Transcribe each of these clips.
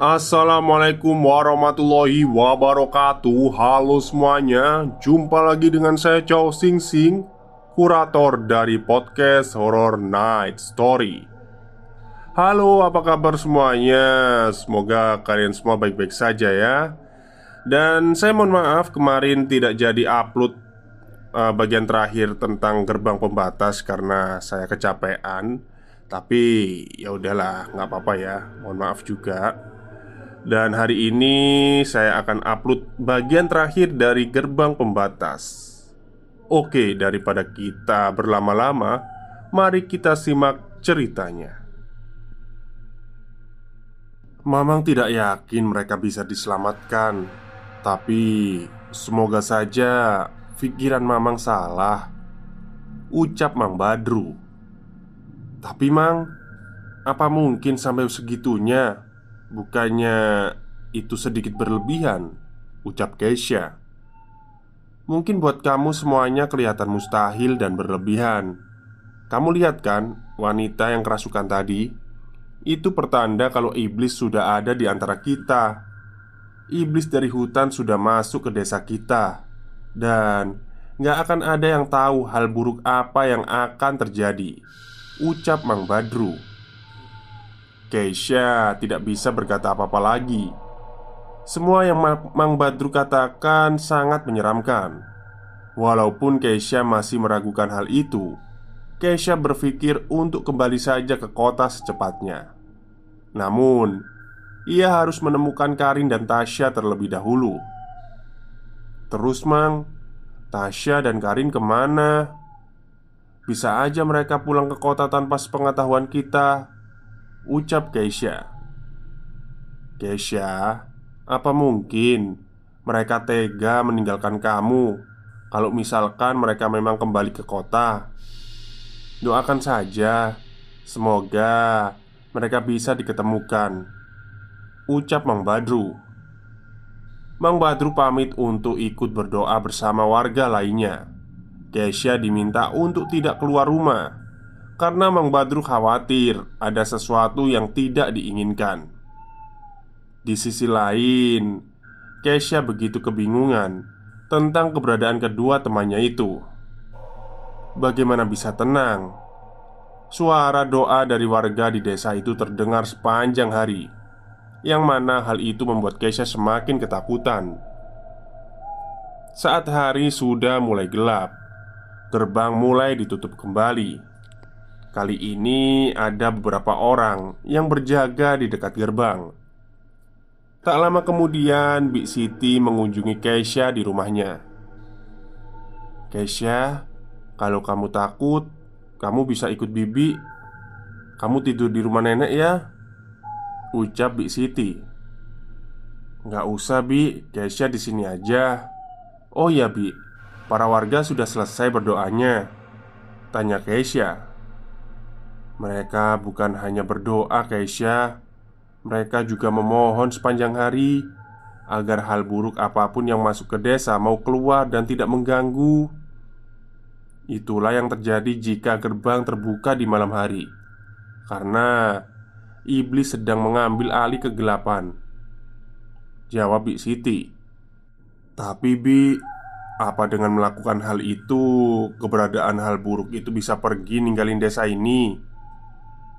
Assalamualaikum warahmatullahi wabarakatuh. Halo semuanya. Jumpa lagi dengan saya Chow Sing Sing Kurator dari podcast Horror Night Story. Halo apa kabar semuanya? Semoga kalian semua baik-baik saja ya. Dan saya mohon maaf kemarin tidak jadi upload uh, Bagian terakhir tentang gerbang pembatas Karena saya kecapean. Tapi ya udahlah nggak apa-apa ya. Mohon maaf juga dan hari ini saya akan upload bagian terakhir dari gerbang pembatas. Oke, daripada kita berlama-lama, mari kita simak ceritanya. Mamang tidak yakin mereka bisa diselamatkan, tapi semoga saja pikiran Mamang salah. Ucap Mang Badru. Tapi Mang, apa mungkin sampai segitunya? Bukannya itu sedikit berlebihan? Ucap Keisha Mungkin buat kamu semuanya kelihatan mustahil dan berlebihan Kamu lihat kan wanita yang kerasukan tadi? Itu pertanda kalau iblis sudah ada di antara kita Iblis dari hutan sudah masuk ke desa kita Dan gak akan ada yang tahu hal buruk apa yang akan terjadi Ucap Mang Badru Keisha tidak bisa berkata apa-apa lagi. Semua yang Mang Badru katakan sangat menyeramkan. Walaupun Keisha masih meragukan hal itu Keisha berpikir untuk kembali saja ke kota secepatnya. Namun Ia harus menemukan Karin dan Tasya terlebih dahulu. Terus Mang Tasya dan Karin ke mana? Bisa aja mereka pulang ke kota tanpa sepengetahuan kita Ucap Keisha Keisha Apa mungkin Mereka tega meninggalkan kamu Kalau misalkan mereka memang kembali ke kota? Doakan saja Semoga mereka bisa diketemukan. Ucap Mang Badru. Mang Badru pamit untuk ikut berdoa bersama warga lainnya. Keisha diminta untuk tidak keluar rumah karena Mang Badru khawatir ada sesuatu yang tidak diinginkan. Di sisi lain, Keisha begitu kebingungan tentang keberadaan kedua temannya itu. Bagaimana bisa tenang? Suara doa dari warga di desa itu terdengar sepanjang hari, yang mana hal itu membuat Keisha semakin ketakutan. Saat hari sudah mulai gelap, Gerbang mulai ditutup kembali. Kali ini ada beberapa orang yang berjaga di dekat gerbang. Tak lama kemudian, Big Siti mengunjungi Keisha di rumahnya. "Keisha, kalau kamu takut, kamu bisa ikut Bibi. Kamu tidur di rumah nenek ya?" ucap Big Siti. "Nggak usah, Bi. Keisha di sini aja." "Oh ya, Bi. Para warga sudah selesai berdoanya Tanya Keisha Mereka bukan hanya berdoa Keisha. Mereka juga memohon sepanjang hari Agar hal buruk apa pun yang masuk ke desa mau keluar dan tidak mengganggu. Itulah yang terjadi jika gerbang terbuka di malam hari Karena Iblis sedang mengambil alih kegelapan. Jawab Bik Siti Tapi Bi Apa dengan melakukan hal itu, keberadaan hal buruk itu bisa pergi ninggalin desa ini?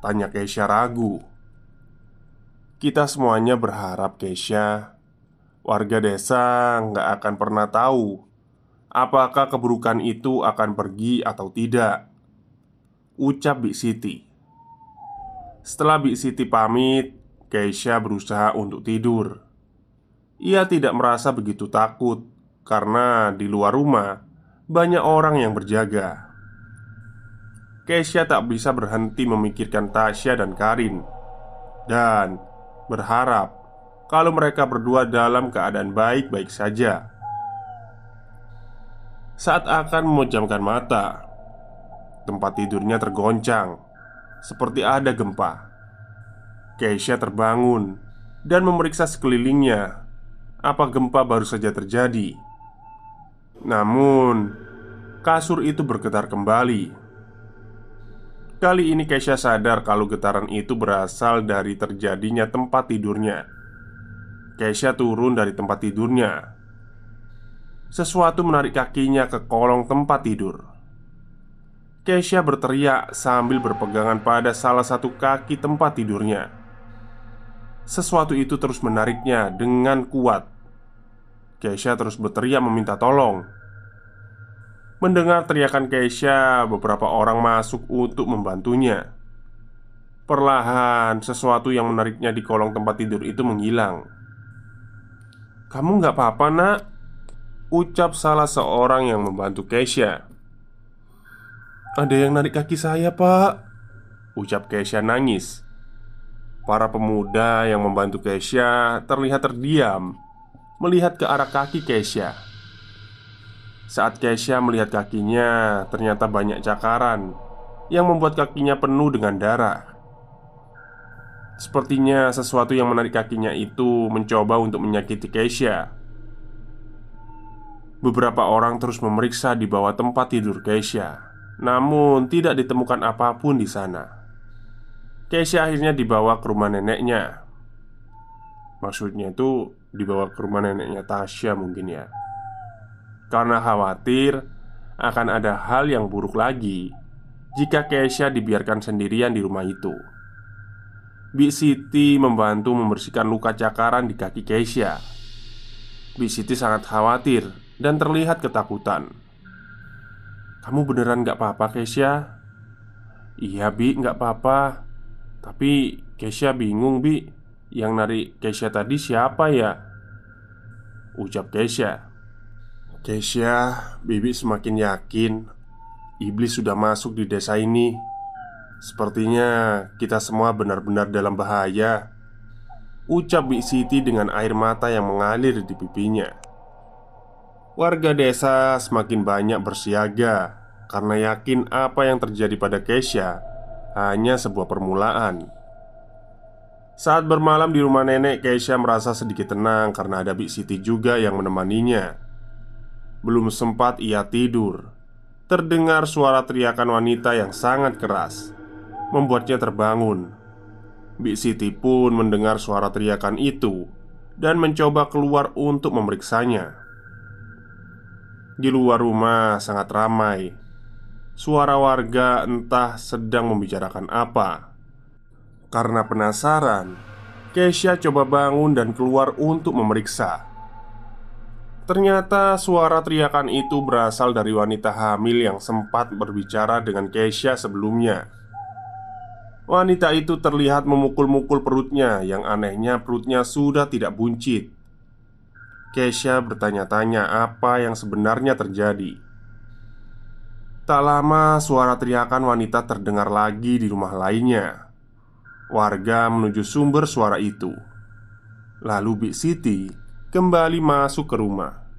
Tanya Keisha ragu. Kita semuanya berharap Keisha Warga desa nggak akan pernah tahu Apakah keburukan itu akan pergi atau tidak Ucap Bik Siti. Setelah Bik Siti pamit Keisha berusaha untuk tidur. Ia tidak merasa begitu takut Karena di luar rumah Banyak orang yang berjaga Keisha tak bisa berhenti memikirkan Tasya dan Karin Dan berharap kalau mereka berdua dalam keadaan baik-baik saja. Saat akan memejamkan mata, tempat tidurnya tergoncang seperti ada gempa. Keisha terbangun dan memeriksa sekelilingnya. Apa gempa baru saja terjadi? Namun, kasur itu bergetar kembali. Kali ini Keisha sadar kalau getaran itu berasal dari terjadinya tempat tidurnya. Keisha turun dari tempat tidurnya. Sesuatu menarik kakinya ke kolong tempat tidur. Keisha berteriak sambil berpegangan pada salah satu kaki tempat tidurnya. Sesuatu itu terus menariknya dengan kuat. Keisha terus berteriak meminta tolong. Mendengar teriakan Keisha, beberapa orang masuk untuk membantunya. Perlahan, sesuatu yang menariknya di kolong tempat tidur itu menghilang. "Kamu nggak apa-apa, Nak?" ucap salah seorang yang membantu Keisha. "Ada yang narik kaki saya, Pak," ucap Keisha nangis. Para pemuda yang membantu Keisha terlihat terdiam melihat ke arah kaki Keisha. Saat Keisha melihat kakinya, ternyata banyak cakaran yang membuat kakinya penuh dengan darah. Sepertinya sesuatu yang menarik kakinya itu mencoba untuk menyakiti Keisha. Beberapa orang terus memeriksa di bawah tempat tidur Keisha, namun tidak ditemukan apa pun di sana. Keisha akhirnya dibawa ke rumah neneknya. Maksudnya itu dibawa ke rumah neneknya Tasya mungkin ya karena khawatir akan ada hal yang buruk lagi jika Keisha dibiarkan sendirian di rumah itu. Bi Siti membantu membersihkan luka cakaran di kaki Keisha. Bi Siti sangat khawatir dan terlihat ketakutan. "Kamu beneran gak apa-apa, Keisha?" "Iya, Bi, gak apa-apa. Tapi Keisha bingung, Bi. Yang nari Keisha tadi siapa ya?" Ucap Keisha Keisha, Bibi semakin yakin Iblis sudah masuk di desa ini. Sepertinya kita semua benar-benar dalam bahaya Ucap Bi Siti dengan air mata yang mengalir di pipinya. Warga desa semakin banyak bersiaga Karena yakin apa yang terjadi pada Keisha Hanya sebuah permulaan. Saat bermalam di rumah nenek Keisha merasa sedikit tenang Karena ada Bi Siti juga yang menemaninya belum sempat ia tidur. Terdengar suara teriakan wanita yang sangat keras Membuatnya terbangun. Bik Siti pun mendengar suara teriakan itu Dan mencoba keluar untuk memeriksanya. Di luar rumah sangat ramai. Suara warga entah sedang membicarakan apa. Karena penasaran Keisha coba bangun dan keluar untuk memeriksa Ternyata suara teriakan itu berasal dari wanita hamil yang sempat berbicara dengan Keisha sebelumnya. Wanita itu terlihat memukul-mukul perutnya, yang anehnya perutnya sudah tidak buncit. Keisha bertanya-tanya apa yang sebenarnya terjadi. Tak lama, suara teriakan wanita terdengar lagi di rumah lainnya. Warga menuju sumber suara itu. Lalu Bik Siti kembali masuk ke rumah.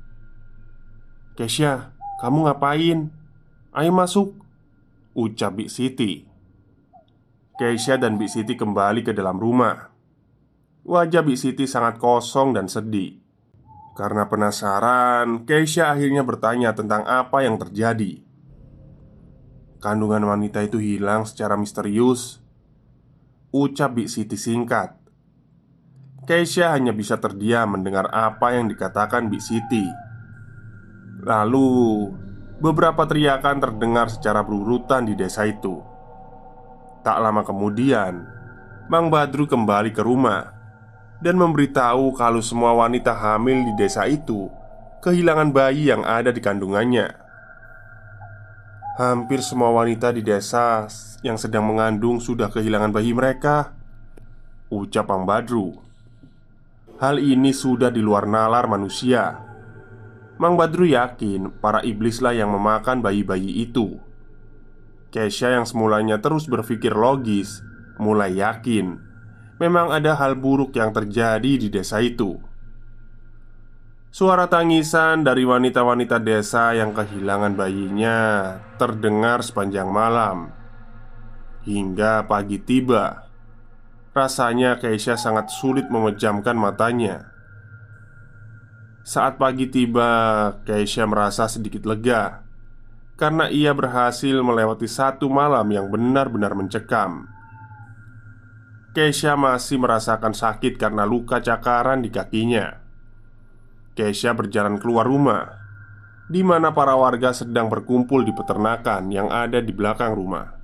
"Kesya, kamu ngapain? Ayo masuk," ucap Bik Siti. Kesya dan Bik Siti kembali ke dalam rumah. Wajah Bik Siti sangat kosong dan sedih. Karena penasaran, Keisha akhirnya bertanya tentang apa yang terjadi. Kandungan wanita itu hilang secara misterius. Ucap Bik Siti singkat. Keisha hanya bisa terdiam mendengar apa yang dikatakan Bik Siti. Lalu, beberapa teriakan terdengar secara berurutan di desa itu. Tak lama kemudian, Mang Badru kembali ke rumah dan memberitahu kalau semua wanita hamil di desa itu kehilangan bayi yang ada di kandungannya. Hampir semua wanita di desa yang sedang mengandung sudah kehilangan bayi mereka. Ucap Mang Badru. Hal ini sudah di luar nalar manusia. Mang Badru yakin para iblislah yang memakan bayi-bayi itu. Kesha yang semulanya terus berpikir logis, mulai yakin memang ada hal buruk yang terjadi di desa itu. Suara tangisan dari wanita-wanita desa yang kehilangan bayinya terdengar sepanjang malam hingga pagi tiba. Rasanya Keisha sangat sulit memejamkan matanya. Saat pagi tiba, Keisha merasa sedikit lega karena ia berhasil melewati satu malam yang benar-benar mencekam. Keisha masih merasakan sakit karena luka cakaran di kakinya. Keisha berjalan keluar rumah, di mana para warga sedang berkumpul di peternakan yang ada di belakang rumah.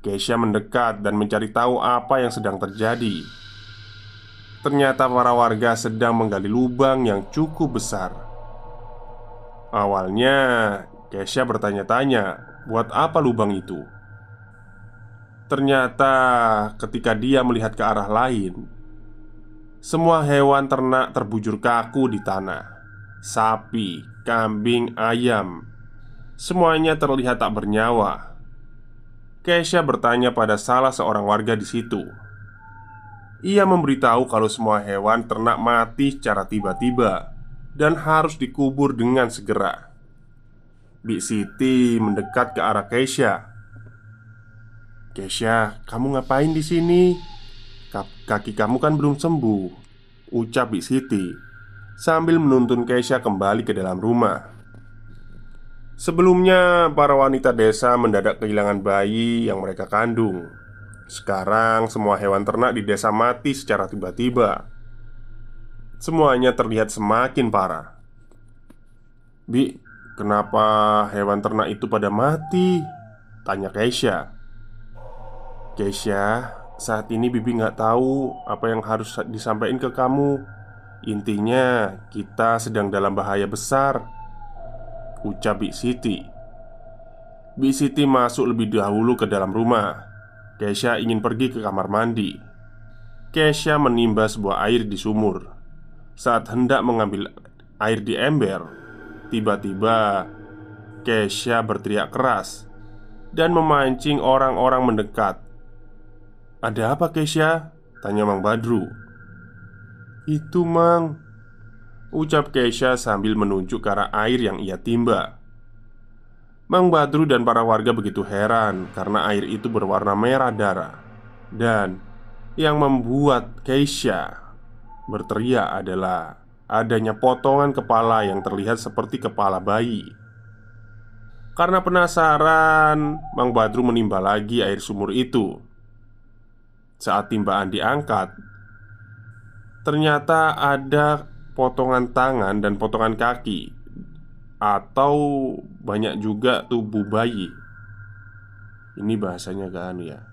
Keisha mendekat dan mencari tahu apa yang sedang terjadi. Ternyata para warga sedang menggali lubang yang cukup besar. Awalnya, Kesha bertanya-tanya, "Buat apa lubang itu?" Ternyata, ketika dia melihat ke arah lain, semua hewan ternak terbujur kaku di tanah. Sapi, kambing, ayam, semuanya terlihat tak bernyawa. Kesha bertanya pada salah seorang warga di situ. Ia memberitahu kalau semua hewan ternak mati secara tiba-tiba dan harus dikubur dengan segera. Bik Siti mendekat ke arah Keisha. "Keisha, kamu ngapain di sini? Kaki kamu kan belum sembuh," ucap Bik Siti sambil menuntun Keisha kembali ke dalam rumah. Sebelumnya, para wanita desa mendadak kehilangan bayi yang mereka kandung. Sekarang semua hewan ternak di desa mati secara tiba-tiba. Semuanya terlihat semakin parah. Bi, kenapa hewan ternak itu pada mati? Tanya Keisha. Keisha, saat ini Bibi nggak tahu apa yang harus disampaikan ke kamu. Intinya, kita sedang dalam bahaya besar Ucap Bi Siti Bi Siti masuk lebih dahulu ke dalam rumah Kesha ingin pergi ke kamar mandi. Kesha menimba sebuah air di sumur. Saat hendak mengambil air di ember, tiba-tiba Kesha berteriak keras dan memancing orang-orang mendekat. "Ada apa, Kesha?" tanya Mang Badru. "Itu, Mang," ucap Kesha sambil menunjuk ke arah air yang ia timba. Mang Badru dan para warga begitu heran karena air itu berwarna merah darah Dan yang membuat Keisha berteriak adalah adanya potongan kepala yang terlihat seperti kepala bayi Karena penasaran, Mang Badru menimba lagi air sumur itu Saat timbaan diangkat Ternyata ada potongan tangan dan potongan kaki atau banyak juga tubuh bayi. Ini bahasanya kan ya.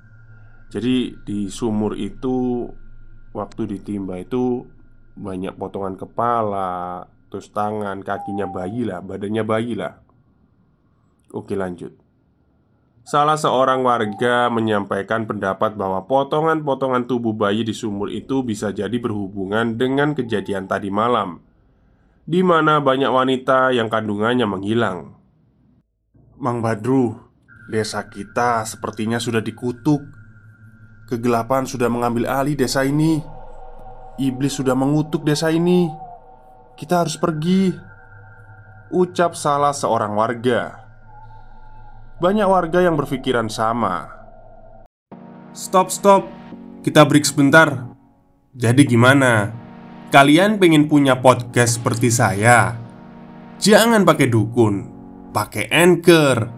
Jadi di sumur itu waktu ditimba itu banyak potongan kepala, terus tangan, kakinya bayi lah, badannya bayi lah. Oke lanjut. Salah seorang warga menyampaikan pendapat bahwa potongan-potongan tubuh bayi di sumur itu bisa jadi berhubungan dengan kejadian tadi malam di mana banyak wanita yang kandungannya menghilang. Mang Badru, desa kita sepertinya sudah dikutuk. Kegelapan sudah mengambil alih desa ini. Iblis sudah mengutuk desa ini. Kita harus pergi. Ucap salah seorang warga. Banyak warga yang berpikiran sama. Stop, stop. Kita break sebentar. Jadi gimana? Kalian pengen punya podcast seperti saya? Jangan pakai dukun, pakai anchor,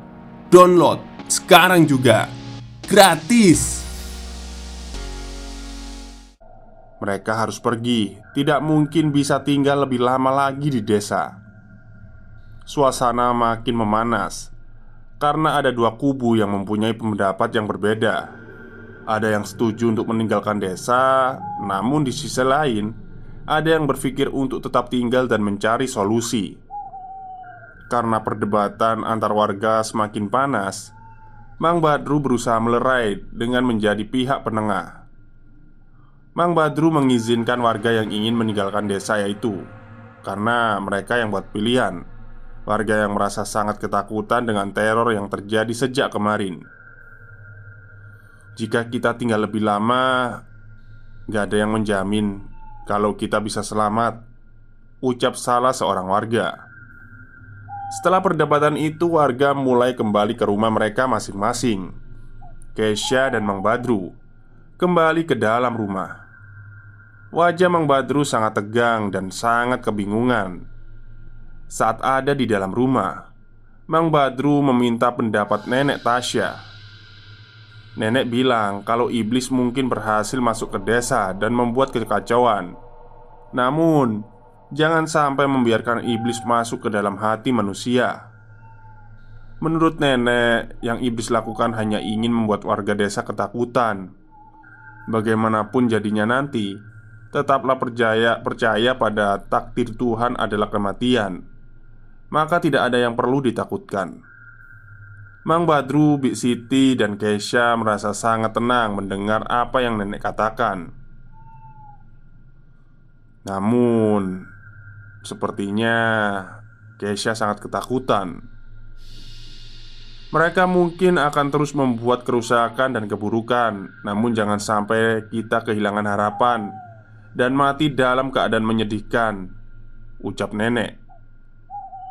download sekarang juga gratis. Mereka harus pergi, tidak mungkin bisa tinggal lebih lama lagi di desa. suasana makin memanas karena ada dua kubu yang mempunyai pendapat yang berbeda. Ada yang setuju untuk meninggalkan desa, namun di sisi lain ada yang berpikir untuk tetap tinggal dan mencari solusi. Karena perdebatan antar warga semakin panas, Mang Badru berusaha melerai dengan menjadi pihak penengah. Mang Badru mengizinkan warga yang ingin meninggalkan desa yaitu karena mereka yang buat pilihan Warga yang merasa sangat ketakutan dengan teror yang terjadi sejak kemarin. Jika kita tinggal lebih lama Gak ada yang menjamin Kalau kita bisa selamat Ucap salah seorang warga. Setelah perdebatan itu warga mulai kembali ke rumah mereka masing-masing Kesha dan Mang Badru Kembali ke dalam rumah. Wajah Mang Badru sangat tegang dan sangat kebingungan saat ada di dalam rumah, Mang Badru meminta pendapat nenek Tasya. Nenek bilang kalau iblis mungkin berhasil masuk ke desa dan membuat kekacauan. Namun, jangan sampai membiarkan iblis masuk ke dalam hati manusia. Menurut nenek, yang iblis lakukan hanya ingin membuat warga desa ketakutan. Bagaimanapun jadinya nanti, tetaplah percaya percaya pada takdir Tuhan adalah kematian maka tidak ada yang perlu ditakutkan. Mang Badru, Bik Siti, dan Keisha merasa sangat tenang mendengar apa yang nenek katakan. Namun, sepertinya Keisha sangat ketakutan. Mereka mungkin akan terus membuat kerusakan dan keburukan, namun jangan sampai kita kehilangan harapan dan mati dalam keadaan menyedihkan. Ucap nenek.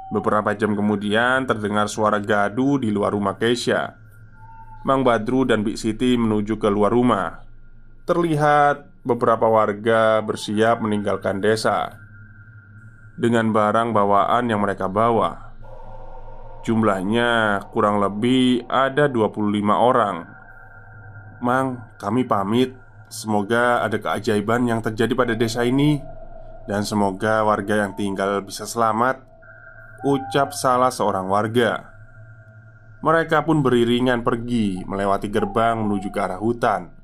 Beberapa jam kemudian terdengar suara gaduh di luar rumah Keisha. Mang Badru dan Bik Siti menuju ke luar rumah. Terlihat beberapa warga bersiap meninggalkan desa Dengan barang bawaan yang mereka bawa. Jumlahnya kurang lebih ada 25 orang. Mang, kami pamit. Semoga ada keajaiban yang terjadi pada desa ini. Dan semoga warga yang tinggal bisa selamat Ucap salah seorang warga Mereka pun beriringan pergi melewati gerbang menuju ke arah hutan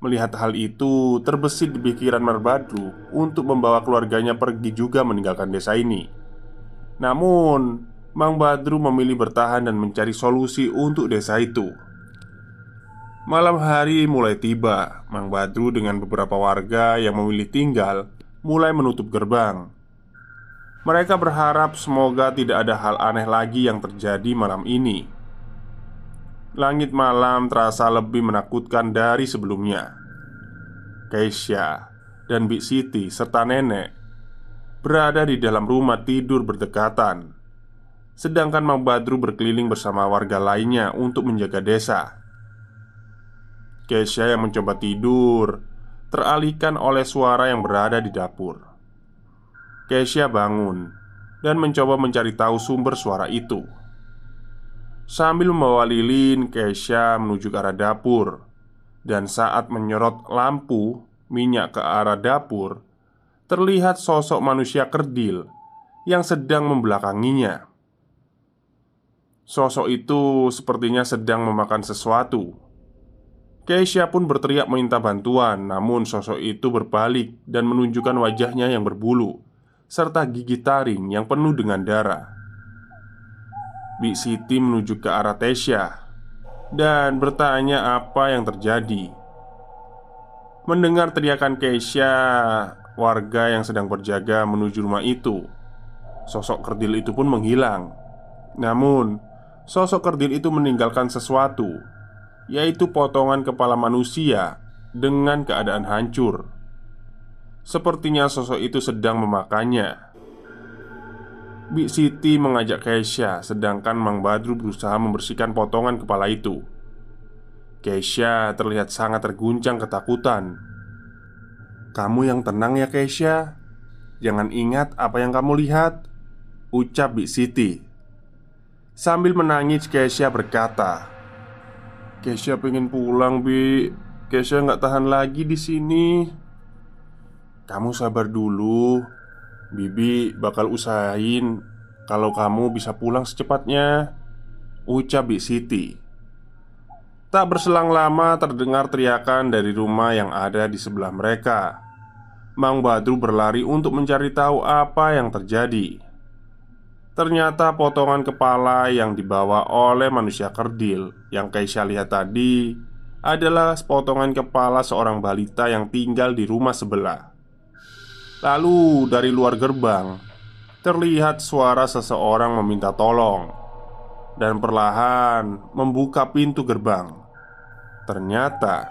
Melihat hal itu, terbesit di pikiran Merbadru untuk membawa keluarganya pergi juga meninggalkan desa ini. Namun, Mang Badru memilih bertahan dan mencari solusi untuk desa itu. Malam hari mulai tiba. Mang Badru dengan beberapa warga yang memilih tinggal mulai menutup gerbang. Mereka berharap semoga tidak ada hal aneh lagi yang terjadi malam ini. Langit malam terasa lebih menakutkan dari sebelumnya. Keisha dan Bik Siti serta nenek berada di dalam rumah tidur berdekatan, sedangkan Mang Badru berkeliling bersama warga lainnya untuk menjaga desa. Keisha yang mencoba tidur teralihkan oleh suara yang berada di dapur. Keisha bangun dan mencoba mencari tahu sumber suara itu. Sambil membawa lilin, Keisha menuju ke arah dapur. Dan saat menyorot lampu minyak ke arah dapur, terlihat sosok manusia kerdil yang sedang membelakanginya. Sosok itu sepertinya sedang memakan sesuatu. Keisha pun berteriak meminta bantuan, namun sosok itu berbalik dan menunjukkan wajahnya yang berbulu serta gigi taring yang penuh dengan darah. Bik Siti menuju ke arah Tesya dan bertanya apa yang terjadi. Mendengar teriakan Keisha, warga yang sedang berjaga menuju rumah itu. Sosok kerdil itu pun menghilang. Namun, sosok kerdil itu meninggalkan sesuatu, yaitu potongan kepala manusia dengan keadaan hancur. Sepertinya sosok itu sedang memakannya. Bik Siti mengajak Keisha Sedangkan Mang Badru berusaha membersihkan potongan kepala itu. Keisha terlihat sangat terguncang ketakutan. Kamu yang tenang ya Keisha. Jangan ingat apa yang kamu lihat Ucap Bik Siti. Sambil menangis Keisha berkata Keisha pengen pulang Bi. Keisha nggak tahan lagi di sini Kamu sabar dulu. Bibi bakal usahain kalau kamu bisa pulang secepatnya Ucap Bik Siti. Tak berselang lama terdengar teriakan dari rumah yang ada di sebelah mereka. Mang Badru berlari untuk mencari tahu apa yang terjadi. Ternyata potongan kepala yang dibawa oleh manusia kerdil Yang Keisha lihat tadi Adalah potongan kepala seorang balita yang tinggal di rumah sebelah Lalu dari luar gerbang Terlihat suara seseorang meminta tolong Dan perlahan membuka pintu gerbang Ternyata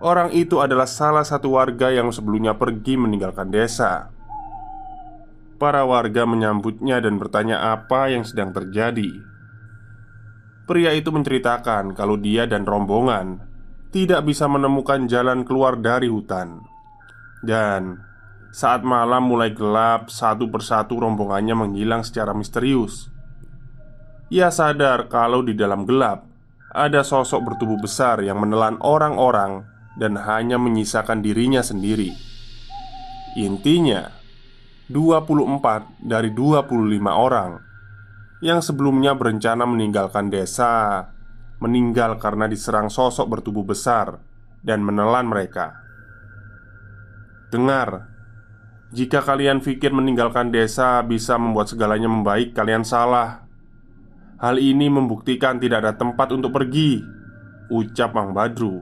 orang itu adalah salah satu warga yang sebelumnya pergi meninggalkan desa. Para warga menyambutnya dan bertanya apa yang sedang terjadi. Pria itu menceritakan kalau dia dan rombongan tidak bisa menemukan jalan keluar dari hutan, dan saat malam mulai gelap, satu persatu rombongannya menghilang secara misterius. Ia sadar kalau di dalam gelap ada sosok bertubuh besar yang menelan orang-orang dan hanya menyisakan dirinya sendiri. Intinya, 24 dari 25 orang yang sebelumnya berencana meninggalkan desa meninggal karena diserang sosok bertubuh besar dan menelan mereka. Dengar, jika kalian pikir meninggalkan desa bisa membuat segalanya membaik, kalian salah. Hal ini membuktikan tidak ada tempat untuk pergi Ucap Mang Badru.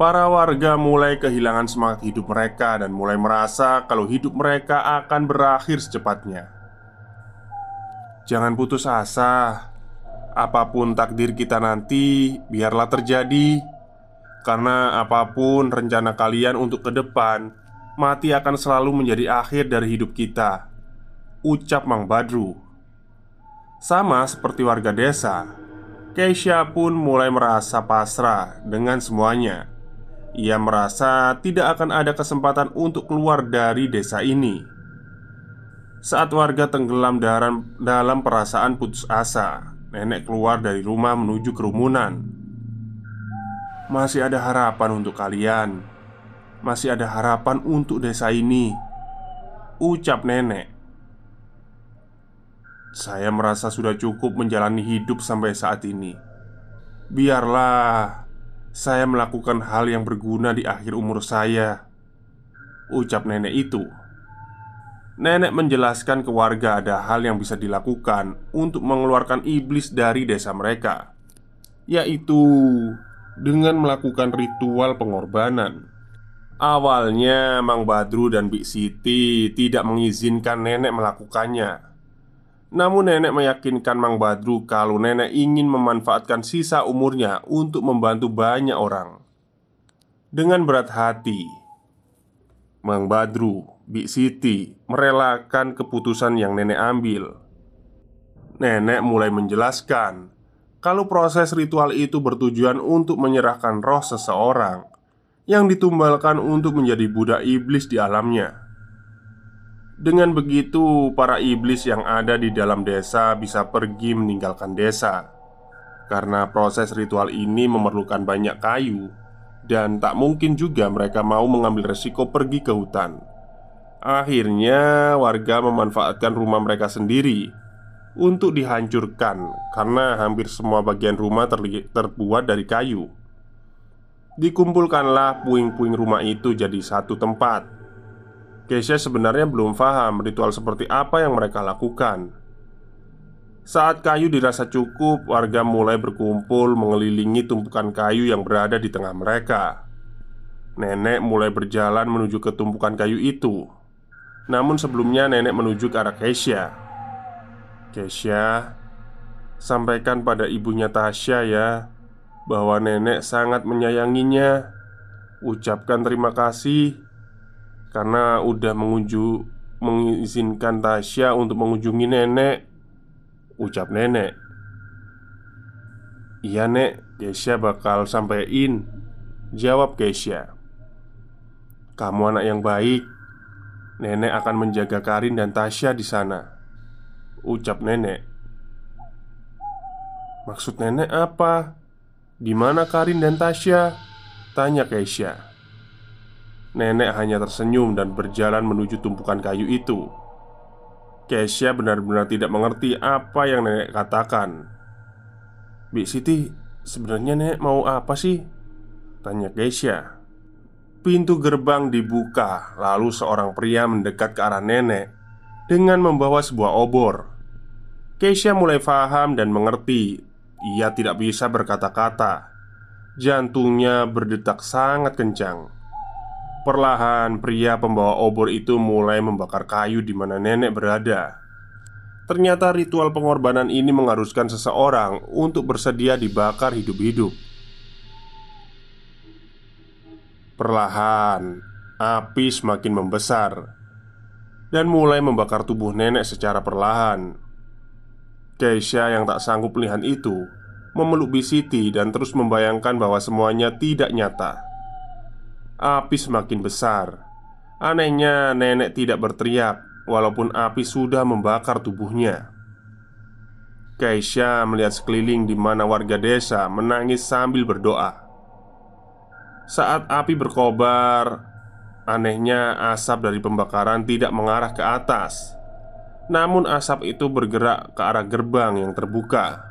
Para warga mulai kehilangan semangat hidup mereka Dan mulai merasa kalau hidup mereka akan berakhir secepatnya. Jangan putus asa. Apa pun takdir kita nanti Biarlah terjadi. Karena apa pun rencana kalian untuk ke depan Mati akan selalu menjadi akhir dari hidup kita Ucap Mang Badru sama seperti warga desa, Keisha pun mulai merasa pasrah dengan semuanya. Ia merasa tidak akan ada kesempatan untuk keluar dari desa ini. Saat warga tenggelam dalam, dalam perasaan putus asa, nenek keluar dari rumah menuju kerumunan. Masih ada harapan untuk kalian. Masih ada harapan untuk desa ini. Ucap nenek saya merasa sudah cukup menjalani hidup sampai saat ini. Biarlah saya melakukan hal yang berguna di akhir umur saya. Ucap nenek itu. Nenek menjelaskan ke warga ada hal yang bisa dilakukan untuk mengeluarkan iblis dari desa mereka, yaitu dengan melakukan ritual pengorbanan. Awalnya, Mang Badru dan Bik Siti tidak mengizinkan nenek melakukannya. Namun nenek meyakinkan Mang Badru kalau nenek ingin memanfaatkan sisa umurnya untuk membantu banyak orang. Dengan berat hati Mang Badru, Bik Siti merelakan keputusan yang nenek ambil. Nenek mulai menjelaskan Kalau proses ritual itu bertujuan untuk menyerahkan roh seseorang Yang ditumbalkan untuk menjadi budak iblis di alamnya dengan begitu, para iblis yang ada di dalam desa bisa pergi meninggalkan desa karena proses ritual ini memerlukan banyak kayu, dan tak mungkin juga mereka mau mengambil resiko pergi ke hutan. Akhirnya, warga memanfaatkan rumah mereka sendiri untuk dihancurkan karena hampir semua bagian rumah terbuat dari kayu. Dikumpulkanlah puing-puing rumah itu jadi satu tempat Keisha sebenarnya belum paham ritual seperti apa yang mereka lakukan. Saat kayu dirasa cukup, warga mulai berkumpul mengelilingi tumpukan kayu yang berada di tengah mereka. Nenek mulai berjalan menuju ke tumpukan kayu itu. Namun sebelumnya nenek menuju ke arah Keisha. Keisha, sampaikan pada ibunya Tasya ya bahwa nenek sangat menyayanginya. Ucapkan terima kasih karena udah mengunjung mengizinkan Tasya untuk mengunjungi nenek. Ucap nenek. Iya nek, Keisha bakal sampein. Jawab Keisha Kamu anak yang baik. Nenek akan menjaga Karin dan Tasya di sana. Ucap nenek. Maksud nenek apa? Di mana Karin dan Tasya? Tanya Keisha Nenek hanya tersenyum dan berjalan menuju tumpukan kayu itu. Keisha benar-benar tidak mengerti apa yang nenek katakan. Bik Siti, sebenarnya nenek mau apa sih? Tanya Keisha. Pintu gerbang dibuka, lalu seorang pria mendekat ke arah nenek dengan membawa sebuah obor. Keisha mulai paham dan mengerti. Ia tidak bisa berkata-kata. Jantungnya berdetak sangat kencang. Perlahan pria pembawa obor itu mulai membakar kayu di mana nenek berada. Ternyata ritual pengorbanan ini mengharuskan seseorang untuk bersedia dibakar hidup-hidup. Perlahan, api semakin membesar dan mulai membakar tubuh nenek secara perlahan. Keisha yang tak sanggup melihat itu memeluk Bisiti dan terus membayangkan bahwa semuanya tidak nyata. Api semakin besar. Anehnya, nenek tidak berteriak, walaupun api sudah membakar tubuhnya. Keisha melihat sekeliling di mana warga desa menangis sambil berdoa. Saat api berkobar, anehnya asap dari pembakaran tidak mengarah ke atas, namun asap itu bergerak ke arah gerbang yang terbuka.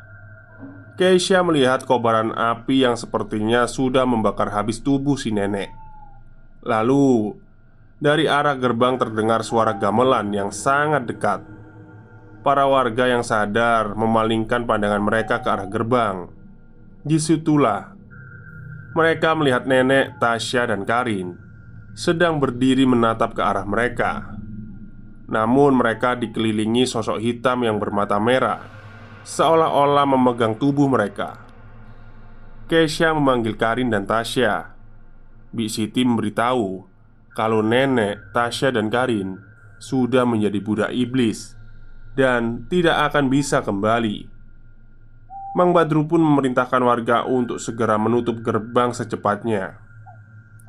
Keisha melihat kobaran api yang sepertinya sudah membakar habis tubuh si nenek. Lalu, dari arah gerbang terdengar suara gamelan yang sangat dekat. Para warga yang sadar memalingkan pandangan mereka ke arah gerbang. Di situlah mereka melihat nenek, Tasya, dan Karin sedang berdiri menatap ke arah mereka. Namun, mereka dikelilingi sosok hitam yang bermata merah, seolah-olah memegang tubuh mereka. Keisha memanggil Karin dan Tasya Bi Siti memberitahu kalau nenek, Tasya, dan Karin sudah menjadi budak iblis dan tidak akan bisa kembali. Mang Badru pun memerintahkan warga untuk segera menutup gerbang secepatnya.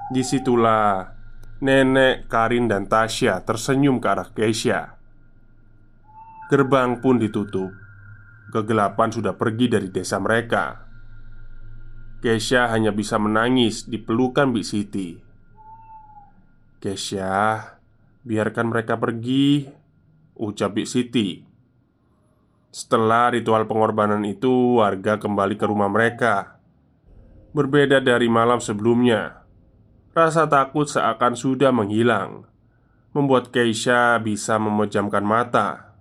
Di situlah nenek, Karin, dan Tasya tersenyum ke arah Keisha. Gerbang pun ditutup. Kegelapan sudah pergi dari desa mereka. Kesha hanya bisa menangis di pelukan Bik Siti. Kesha, biarkan mereka pergi, ucap Bik Siti. Setelah ritual pengorbanan itu, warga kembali ke rumah mereka. Berbeda dari malam sebelumnya, rasa takut seakan sudah menghilang, membuat Keisha bisa memejamkan mata.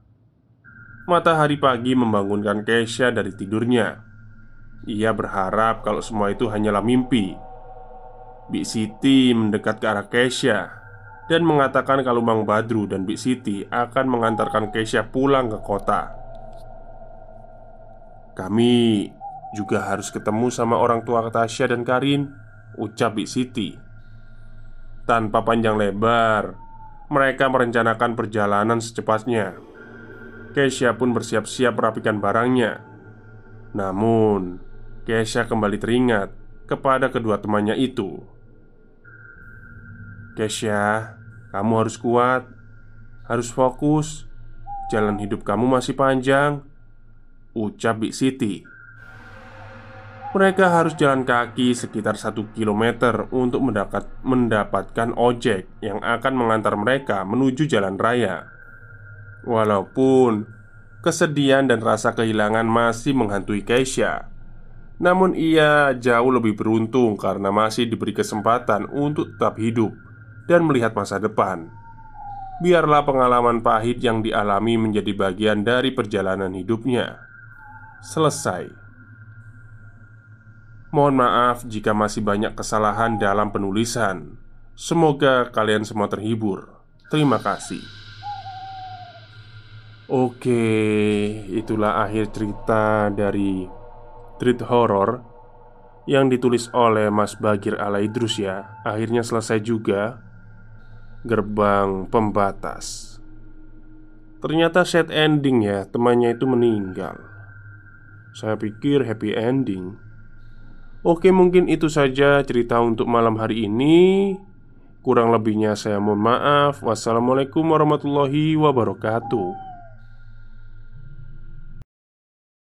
Matahari pagi membangunkan Keisha dari tidurnya. Ia berharap kalau semua itu hanyalah mimpi. Bik Siti mendekat ke arah Keisha dan mengatakan kalau Mang Badru dan Bik Siti akan mengantarkan Keisha pulang ke kota. Kami juga harus ketemu sama orang tua Tasya dan Karin, ucap Bik Siti. Tanpa panjang lebar, mereka merencanakan perjalanan secepatnya. Keisha pun bersiap-siap merapikan barangnya. Namun, Kesha kembali teringat kepada kedua temannya itu. Kesha, kamu harus kuat, harus fokus. Jalan hidup kamu masih panjang, ucap Bik Siti. Mereka harus jalan kaki sekitar satu kilometer untuk mendapat, mendapatkan ojek yang akan mengantar mereka menuju jalan raya. Walaupun kesedihan dan rasa kehilangan masih menghantui Keisha, namun ia jauh lebih beruntung karena masih diberi kesempatan untuk tetap hidup dan melihat masa depan. Biarlah pengalaman pahit yang dialami menjadi bagian dari perjalanan hidupnya. Selesai. Mohon maaf jika masih banyak kesalahan dalam penulisan. Semoga kalian semua terhibur. Terima kasih. Oke, itulah akhir cerita dari Street Horror yang ditulis oleh Mas Bagir Alaidrus ya Akhirnya selesai juga Gerbang Pembatas Ternyata set ending ya Temannya itu meninggal Saya pikir happy ending Oke mungkin itu saja cerita untuk malam hari ini. Kurang lebihnya saya mohon maaf. Wassalamualaikum warahmatullahi wabarakatuh